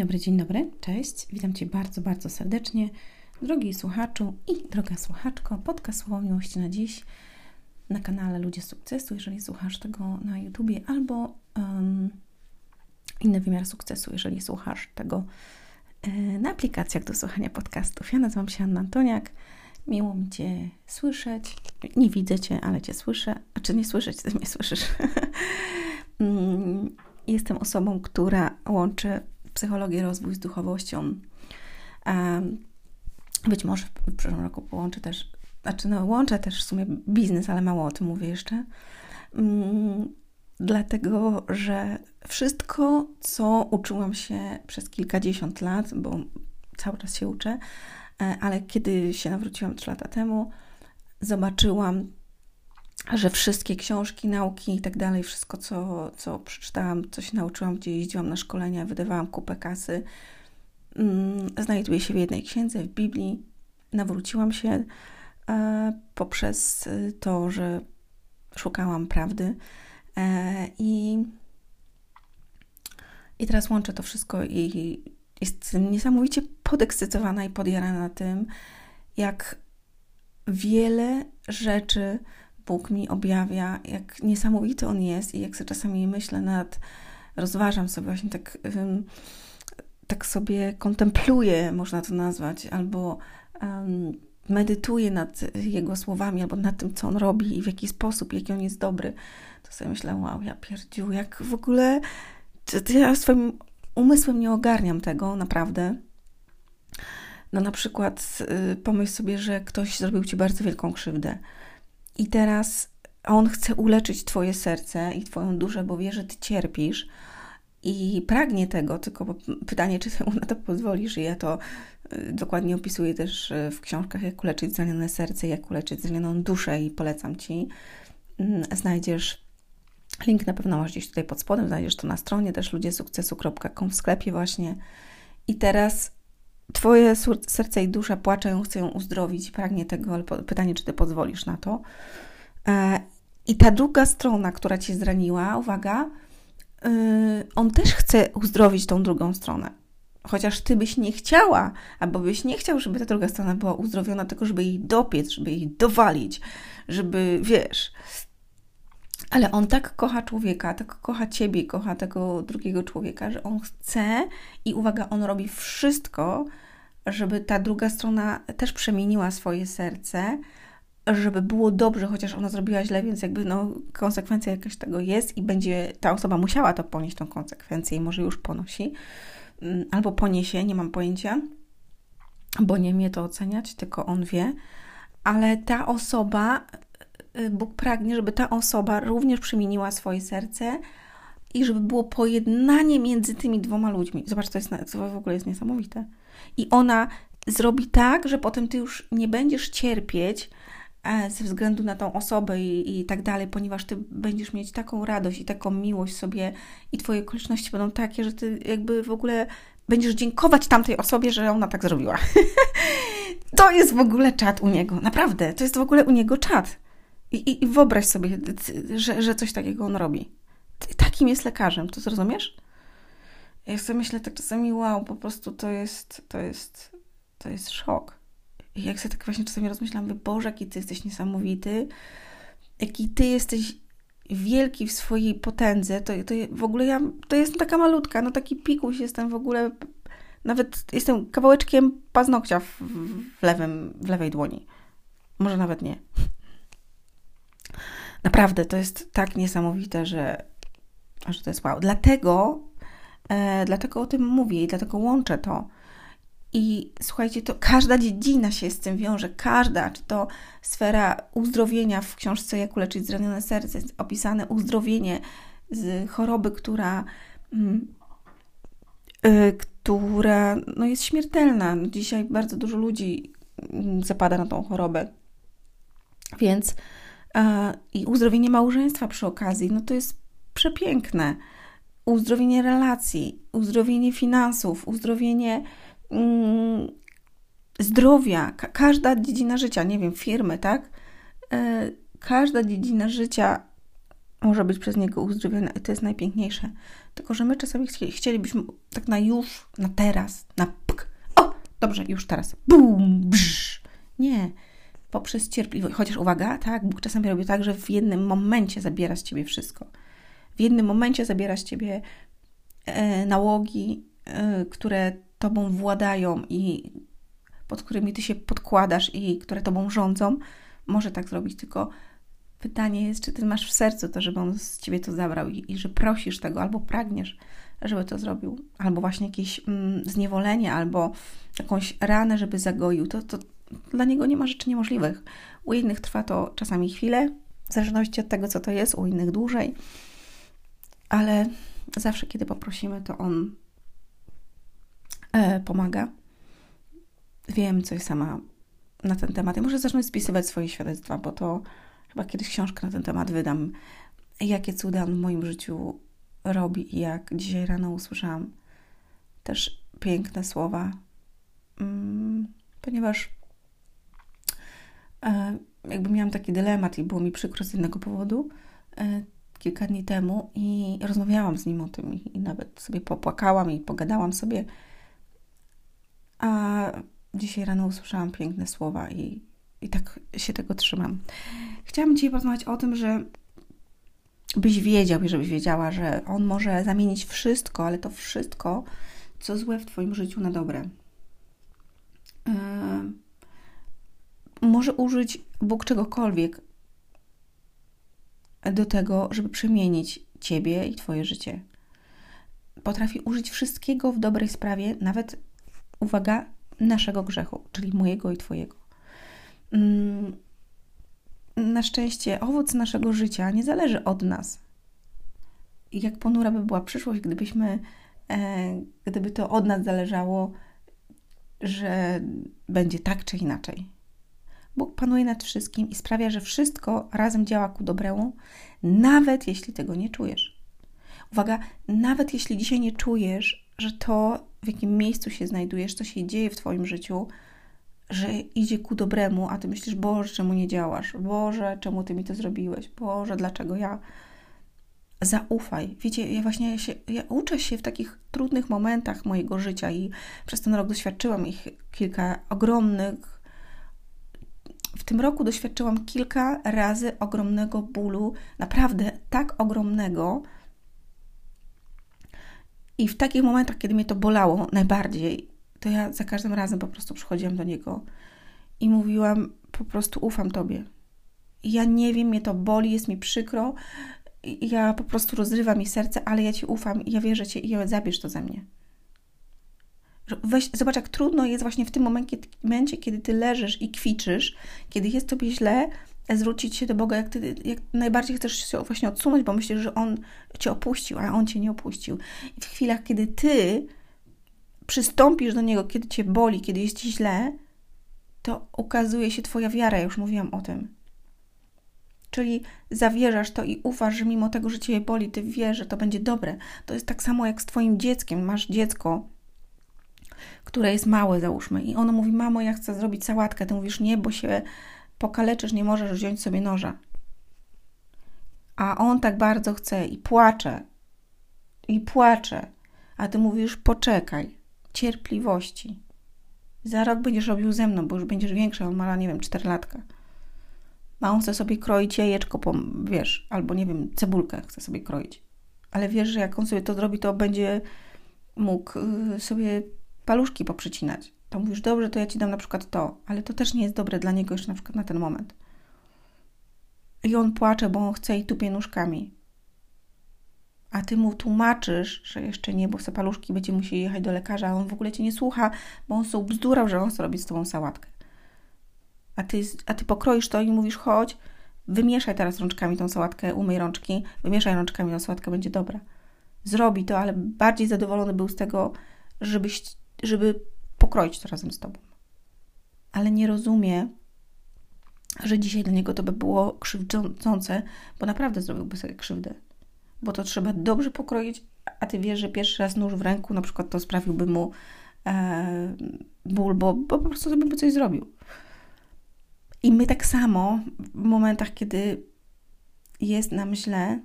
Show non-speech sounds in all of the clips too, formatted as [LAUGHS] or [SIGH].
dobry, dzień dobry, cześć. Witam Cię bardzo, bardzo serdecznie, drogi słuchaczu i droga słuchaczko podcast Słowo Miłości na dziś na kanale Ludzie Sukcesu, jeżeli słuchasz tego na YouTubie, albo um, inny wymiar sukcesu, jeżeli słuchasz tego e, na aplikacjach do słuchania podcastów. Ja nazywam się Anna Antoniak. Miło mi Cię słyszeć. Nie widzę Cię, ale Cię słyszę. A czy nie słyszeć, Ty mnie słyszysz. [LAUGHS] Mm, jestem osobą, która łączy psychologię, rozwój z duchowością. Być może w przyszłym roku połączę też, znaczy no łączę też w sumie biznes, ale mało o tym mówię jeszcze. Mm, dlatego, że wszystko, co uczyłam się przez kilkadziesiąt lat, bo cały czas się uczę, e, ale kiedy się nawróciłam trzy lata temu, zobaczyłam że wszystkie książki, nauki i tak dalej, wszystko, co, co przeczytałam, co się nauczyłam, gdzie jeździłam na szkolenia, wydawałam kupę kasy, mm, znajduje się w jednej księdze, w Biblii. Nawróciłam się e, poprzez to, że szukałam prawdy e, i, i teraz łączę to wszystko i jestem niesamowicie podekscytowana i podjarana tym, jak wiele rzeczy Bóg mi objawia, jak niesamowity On jest i jak sobie czasami myślę nad, rozważam sobie właśnie tak, tak sobie kontempluję, można to nazwać, albo um, medytuję nad Jego słowami, albo nad tym, co On robi i w jaki sposób, jaki On jest dobry, to sobie myślę, wow, ja pierdziu, jak w ogóle ja swoim umysłem nie ogarniam tego, naprawdę. No na przykład y, pomyśl sobie, że ktoś zrobił Ci bardzo wielką krzywdę i teraz on chce uleczyć Twoje serce i Twoją duszę, bo wie, że Ty cierpisz i pragnie tego, tylko pytanie, czy Ty mu na to pozwolisz. I ja to y, dokładnie opisuję też y, w książkach, jak uleczyć zranione serce, jak uleczyć zranioną duszę i polecam Ci. Mm, znajdziesz link na pewno masz gdzieś tutaj pod spodem, znajdziesz to na stronie też ludziesukcesu.com w sklepie właśnie. I teraz Twoje serce i dusza płaczą, chcą ją uzdrowić, pragnie tego, ale pytanie, czy Ty pozwolisz na to. E, I ta druga strona, która Cię zraniła, uwaga, y, on też chce uzdrowić tą drugą stronę. Chociaż Ty byś nie chciała, albo byś nie chciał, żeby ta druga strona była uzdrowiona, tylko żeby jej dopiec, żeby jej dowalić, żeby, wiesz... Ale on tak kocha człowieka, tak kocha ciebie, kocha tego drugiego człowieka, że on chce i uwaga, on robi wszystko, żeby ta druga strona też przemieniła swoje serce, żeby było dobrze, chociaż ona zrobiła źle, więc jakby no, konsekwencja jakaś tego jest i będzie ta osoba musiała to ponieść, tą konsekwencję i może już ponosi, mm, albo poniesie, nie mam pojęcia, bo nie mnie to oceniać, tylko on wie, ale ta osoba, Bóg pragnie, żeby ta osoba również przemieniła swoje serce i żeby było pojednanie między tymi dwoma ludźmi. Zobacz, to, jest, to w ogóle jest niesamowite. I ona zrobi tak, że potem ty już nie będziesz cierpieć e, ze względu na tą osobę i, i tak dalej, ponieważ ty będziesz mieć taką radość i taką miłość sobie i twoje okoliczności będą takie, że ty jakby w ogóle będziesz dziękować tamtej osobie, że ona tak zrobiła. [LAUGHS] to jest w ogóle czat u niego, naprawdę, to jest w ogóle u niego czat. I, i, wyobraź sobie, że, że coś takiego on robi. Takim jest lekarzem, to zrozumiesz? Ja sobie myślę tak czasami, wow, po prostu to jest, to jest, to jest szok. I jak sobie tak właśnie czasami rozmyślam, mówię, Boże, jaki Ty jesteś niesamowity, jaki Ty jesteś wielki w swojej potędze, to, to w ogóle ja, to jestem taka malutka, no taki pikuś jestem w ogóle, nawet jestem kawałeczkiem paznokcia w, w, lewym, w lewej dłoni. Może nawet nie. Naprawdę, to jest tak niesamowite, że, że to jest wow. Dlatego E, dlatego o tym mówię i dlatego łączę to. I słuchajcie, to każda dziedzina się z tym wiąże, każda, czy to sfera uzdrowienia w książce Jak uleczyć zranione serce, jest opisane uzdrowienie z choroby, która, yy, która no jest śmiertelna. No dzisiaj bardzo dużo ludzi mm, zapada na tą chorobę. Więc i uzdrowienie małżeństwa przy okazji, no to jest przepiękne uzdrowienie relacji, uzdrowienie finansów, uzdrowienie mm, zdrowia, Ka każda dziedzina życia, nie wiem, firmy, tak? E, każda dziedzina życia może być przez niego uzdrowiona i to jest najpiękniejsze. Tylko, że my czasami chcielibyśmy tak na już, na teraz, na pk. O, dobrze, już teraz. Bum, brz. Nie. Poprzez cierpliwość. Chociaż uwaga, tak, Bóg czasami robi tak, że w jednym momencie zabiera z ciebie wszystko. W jednym momencie zabiera z ciebie e, nałogi, e, które tobą władają i pod którymi ty się podkładasz i które tobą rządzą. Może tak zrobić, tylko Pytanie jest, czy ty masz w sercu to, żeby on z ciebie to zabrał i, i że prosisz tego, albo pragniesz, żeby to zrobił, albo właśnie jakieś mm, zniewolenie, albo jakąś ranę, żeby zagoił. To, to dla niego nie ma rzeczy niemożliwych. U innych trwa to czasami chwilę, w zależności od tego, co to jest, u innych dłużej, ale zawsze, kiedy poprosimy, to on e, pomaga. Wiem coś sama na ten temat. Ja może zacznę spisywać swoje świadectwa, bo to Chyba kiedyś książkę na ten temat wydam. Jakie cuda on w moim życiu robi i jak dzisiaj rano usłyszałam też piękne słowa, mm, ponieważ jakby miałam taki dylemat i było mi przykro z innego powodu e, kilka dni temu i rozmawiałam z nim o tym i, nawet sobie popłakałam i pogadałam sobie. A dzisiaj rano usłyszałam piękne słowa i, i tak się tego trzymam. Chciałam dzisiaj porozmawiać o tym, że byś wiedział i żebyś wiedziała, że On może zamienić wszystko, ale to wszystko, co złe w Twoim życiu na dobre. Może użyć Bóg czegokolwiek do tego, żeby przemienić Ciebie i Twoje życie. Potrafi użyć wszystkiego w dobrej sprawie, nawet, uwaga, naszego grzechu, czyli mojego i Twojego. Yy, na szczęście owoc naszego życia nie zależy od nas. Jak ponura by była przyszłość, gdybyśmy, e, gdyby to od nas zależało, że będzie tak czy inaczej. Bóg panuje nad wszystkim i sprawia, że wszystko razem działa ku dobremu, nawet jeśli tego nie czujesz. Uwaga, nawet jeśli dzisiaj nie czujesz, że to, w jakim miejscu się znajdujesz, co się dzieje w Twoim życiu, że idzie ku dobremu, a ty myślisz, Boże, czemu nie działasz? Boże, czemu ty mi to zrobiłeś? Boże, dlaczego ja? Zaufaj. Wiecie, ja właśnie się, ja uczę się w takich trudnych momentach mojego życia i przez ten rok doświadczyłam ich kilka ogromnych. W tym roku doświadczyłam kilka razy ogromnego bólu, naprawdę tak ogromnego. I w takich momentach, kiedy mnie to bolało najbardziej, to ja za każdym razem po prostu przychodziłam do niego i mówiłam: Po prostu ufam tobie. Ja nie wiem, mnie to boli, jest mi przykro. Ja po prostu rozrywam mi serce, ale ja ci ufam ja wierzę cię i ja zabierz to ze mnie. Weź, zobacz, jak trudno jest właśnie w tym momencie, kiedy ty leżysz i kwiczysz, kiedy jest tobie źle, zwrócić się do Boga, jak, ty, jak najbardziej chcesz się właśnie odsunąć, bo myślisz, że On cię opuścił, a On cię nie opuścił. I w chwilach, kiedy ty przystąpisz do Niego, kiedy Cię boli, kiedy jest Ci źle, to ukazuje się Twoja wiara, ja już mówiłam o tym. Czyli zawierzasz to i ufasz, że mimo tego, że Cię boli, Ty wiesz, że to będzie dobre. To jest tak samo jak z Twoim dzieckiem. Masz dziecko, które jest małe, załóżmy, i ono mówi: Mamo, ja chcę zrobić sałatkę. Ty mówisz: Nie, bo się pokaleczysz, nie możesz wziąć sobie noża. A on tak bardzo chce i płacze. I płacze. A ty mówisz: Poczekaj cierpliwości. Za rok będziesz robił ze mną, bo już będziesz większy, on ma, nie wiem, 4 latka. A on chce sobie kroić jajeczko, wiesz, albo nie wiem, cebulkę chce sobie kroić. Ale wiesz, że jak on sobie to zrobi, to będzie mógł y, sobie paluszki poprzycinać. To mówisz, dobrze, to ja ci dam na przykład to, ale to też nie jest dobre dla niego jeszcze na przykład na ten moment. I on płacze, bo on chce i tupie nóżkami a ty mu tłumaczysz, że jeszcze nie, bo se paluszki będzie musiał jechać do lekarza, a on w ogóle cię nie słucha, bo on sobie bzdurał, że on chce robić z tobą sałatkę. A ty, a ty pokroisz to i mówisz, chodź, wymieszaj teraz rączkami tą sałatkę, umyj rączki, wymieszaj rączkami, tą sałatkę będzie dobra. Zrobi to, ale bardziej zadowolony był z tego, żebyś, żeby pokroić to razem z tobą. Ale nie rozumie, że dzisiaj dla niego to by było krzywdzące, bo naprawdę zrobiłby sobie krzywdę bo to trzeba dobrze pokroić, a ty wiesz, że pierwszy raz nóż w ręku na przykład to sprawiłby mu e, ból, bo, bo po prostu by coś zrobił. I my tak samo w momentach, kiedy jest nam źle,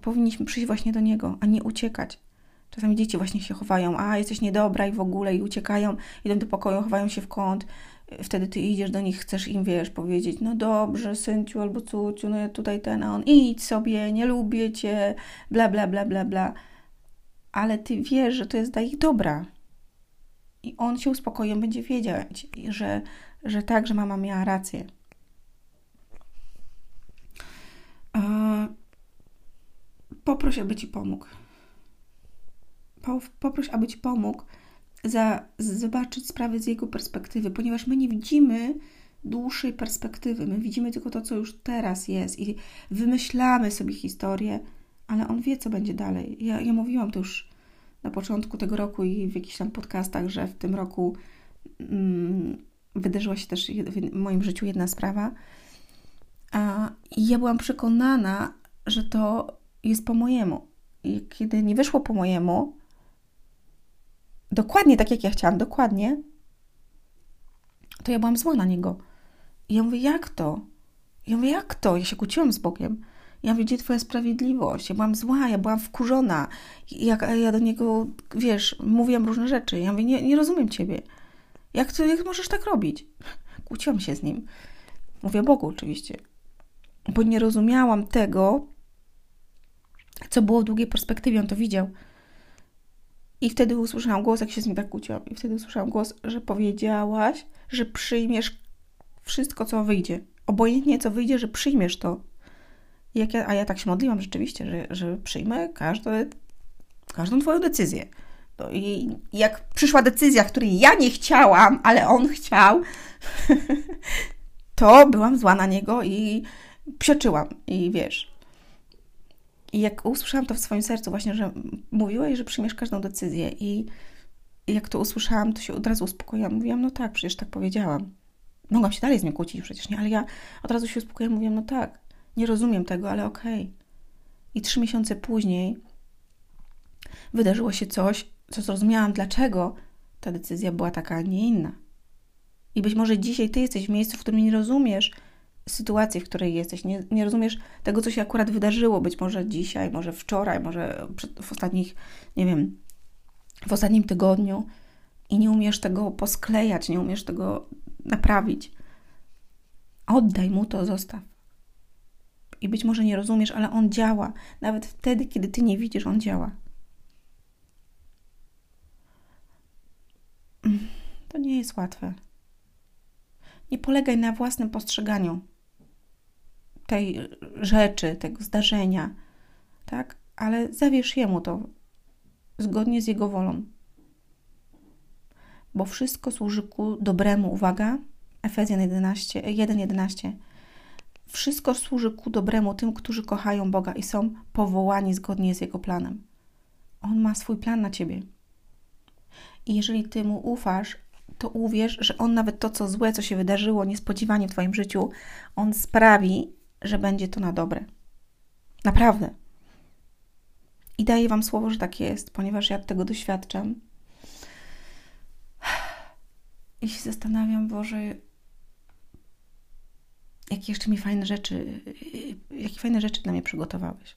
powinniśmy przyjść właśnie do Niego, a nie uciekać. Czasami dzieci właśnie się chowają, a jesteś niedobra i w ogóle, i uciekają, idą do pokoju, chowają się w kąt. Wtedy ty idziesz do nich, chcesz im, wiesz, powiedzieć, no dobrze, synciu albo cuciu, no ja tutaj ten, a on idź sobie, nie lubię cię, bla, bla, bla, bla, bla. Ale ty wiesz, że to jest dla ich dobra. I on się uspokoi, on będzie wiedzieć, że, że tak, że mama miała rację. Poproś, aby ci pomógł. Poproś, aby ci pomógł za, zobaczyć sprawy z jego perspektywy, ponieważ my nie widzimy dłuższej perspektywy. My widzimy tylko to, co już teraz jest i wymyślamy sobie historię, ale on wie, co będzie dalej. Ja, ja mówiłam to już na początku tego roku i w jakichś tam podcastach, że w tym roku mm, wydarzyła się też w moim życiu jedna sprawa. A, ja byłam przekonana, że to jest po mojemu. I kiedy nie wyszło po mojemu, dokładnie tak jak ja chciałam, dokładnie, to ja byłam zła na niego. I ja mówię, jak to? Ja mówię, jak to? Ja się kłóciłam z Bogiem. Ja mówię, twoja sprawiedliwość? Ja byłam zła, ja byłam wkurzona. Jak ja do niego, wiesz, mówiłam różne rzeczy. Ja mówię, nie, nie rozumiem ciebie. Jak, to, jak możesz tak robić? Kłóciłam się z nim. Mówię Bogu oczywiście. Bo nie rozumiałam tego, co było w długiej perspektywie, on to widział. I wtedy usłyszałam głos, jak się z nim tak kłóciłam, i wtedy usłyszałam głos, że powiedziałaś, że przyjmiesz wszystko, co wyjdzie. Obojętnie, co wyjdzie, że przyjmiesz to. Jak ja, a ja tak się modliłam rzeczywiście, że, że przyjmę każde, każdą Twoją decyzję. No i jak przyszła decyzja, której ja nie chciałam, ale on chciał, [LAUGHS] to byłam zła na niego i psioczyłam. I wiesz, i jak usłyszałam to w swoim sercu, właśnie, że mówiłeś, że przyjmiesz każdą decyzję, i jak to usłyszałam, to się od razu uspokoiłam. Mówiłam, no tak, przecież tak powiedziałam. Mogłam się dalej z nim kłócić przecież, nie? Ale ja od razu się uspokoiłam, mówiłam, no tak, nie rozumiem tego, ale okej. Okay. I trzy miesiące później wydarzyło się coś, co zrozumiałam, dlaczego ta decyzja była taka, a nie inna. I być może dzisiaj ty jesteś w miejscu, w którym nie rozumiesz, sytuacji, w której jesteś. Nie, nie rozumiesz tego, co się akurat wydarzyło, być może dzisiaj, może wczoraj, może w ostatnich, nie wiem, w ostatnim tygodniu i nie umiesz tego posklejać, nie umiesz tego naprawić. Oddaj mu to, zostaw. I być może nie rozumiesz, ale on działa. Nawet wtedy, kiedy ty nie widzisz, on działa. To nie jest łatwe. Nie polegaj na własnym postrzeganiu tej rzeczy, tego zdarzenia, tak? Ale zawierz Jemu to zgodnie z Jego wolą. Bo wszystko służy ku dobremu, uwaga, Efezjan 11, 1:11. Wszystko służy ku dobremu tym, którzy kochają Boga i są powołani zgodnie z Jego planem. On ma swój plan na ciebie. I jeżeli ty mu ufasz, to uwierz, że on nawet to, co złe, co się wydarzyło niespodziewanie w Twoim życiu, on sprawi, że będzie to na dobre. Naprawdę. I daję Wam słowo, że tak jest, ponieważ ja tego doświadczam. I się zastanawiam, Boże, jakie jeszcze mi fajne rzeczy, jakie fajne rzeczy dla mnie przygotowałeś.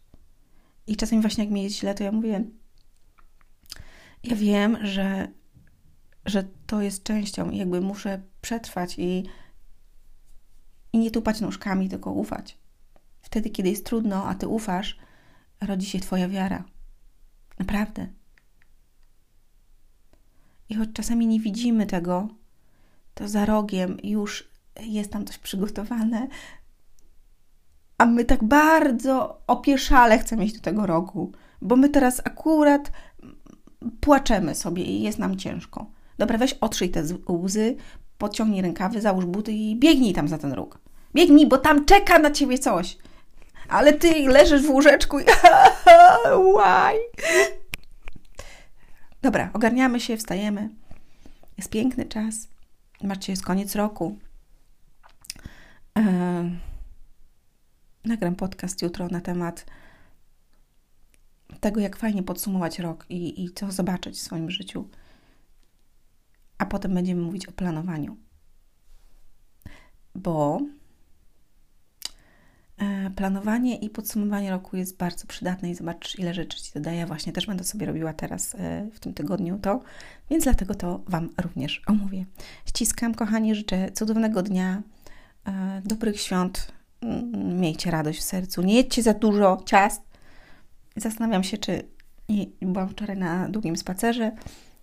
I czasami właśnie jak mi jest źle, to ja mówię, ja wiem, że, że to jest częścią i jakby muszę przetrwać i i nie tupać nóżkami, tylko ufać. Wtedy, kiedy jest trudno, a ty ufasz, rodzi się Twoja wiara. Naprawdę. I choć czasami nie widzimy tego, to za rogiem już jest tam coś przygotowane, a my tak bardzo opieszale chcemy iść do tego rogu, bo my teraz akurat płaczemy sobie i jest nam ciężko. Dobra, weź otrzyj te łzy, podciągnij rękawy, załóż buty i biegnij tam za ten róg. Biegnij, bo tam czeka na ciebie coś. Ale ty leżysz w łóżeczku i [LAUGHS] why? Dobra, ogarniamy się, wstajemy. Jest piękny czas. Zobaczcie, jest koniec roku. Eee, nagram podcast jutro na temat tego, jak fajnie podsumować rok i, i co zobaczyć w swoim życiu. Potem będziemy mówić o planowaniu. Bo E, planowanie i podsumowanie roku jest bardzo przydatne i zobacz, ile rzeczy Ci dodaję. Właśnie też będę sobie robiła teraz e, w tym tygodniu to, więc dlatego to Wam również omówię. Ściskam, kochani, życzę cudownego dnia, e, dobrych świąt, mm, miejcie radość w sercu, nie jedźcie za dużo ciast. Zastanawiam się, czy byłam wczoraj na długim spacerze,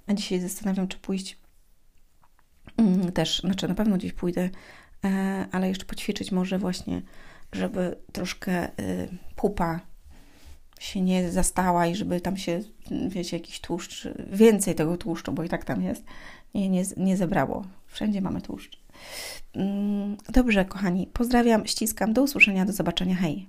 a dzisiaj zastanawiam, czy pójść też, znaczy na pewno gdzieś pójdę, ale jeszcze poćwiczyć może właśnie żeby troszkę y, pupa się nie zastała i żeby tam się, wiecie, jakiś tłuszcz, więcej tego tłuszczu, bo i tak tam jest, nie, nie, nie zebrało. Wszędzie mamy tłuszcz. Mm, dobrze, kochani, pozdrawiam, ściskam, do usłyszenia, do zobaczenia, hej!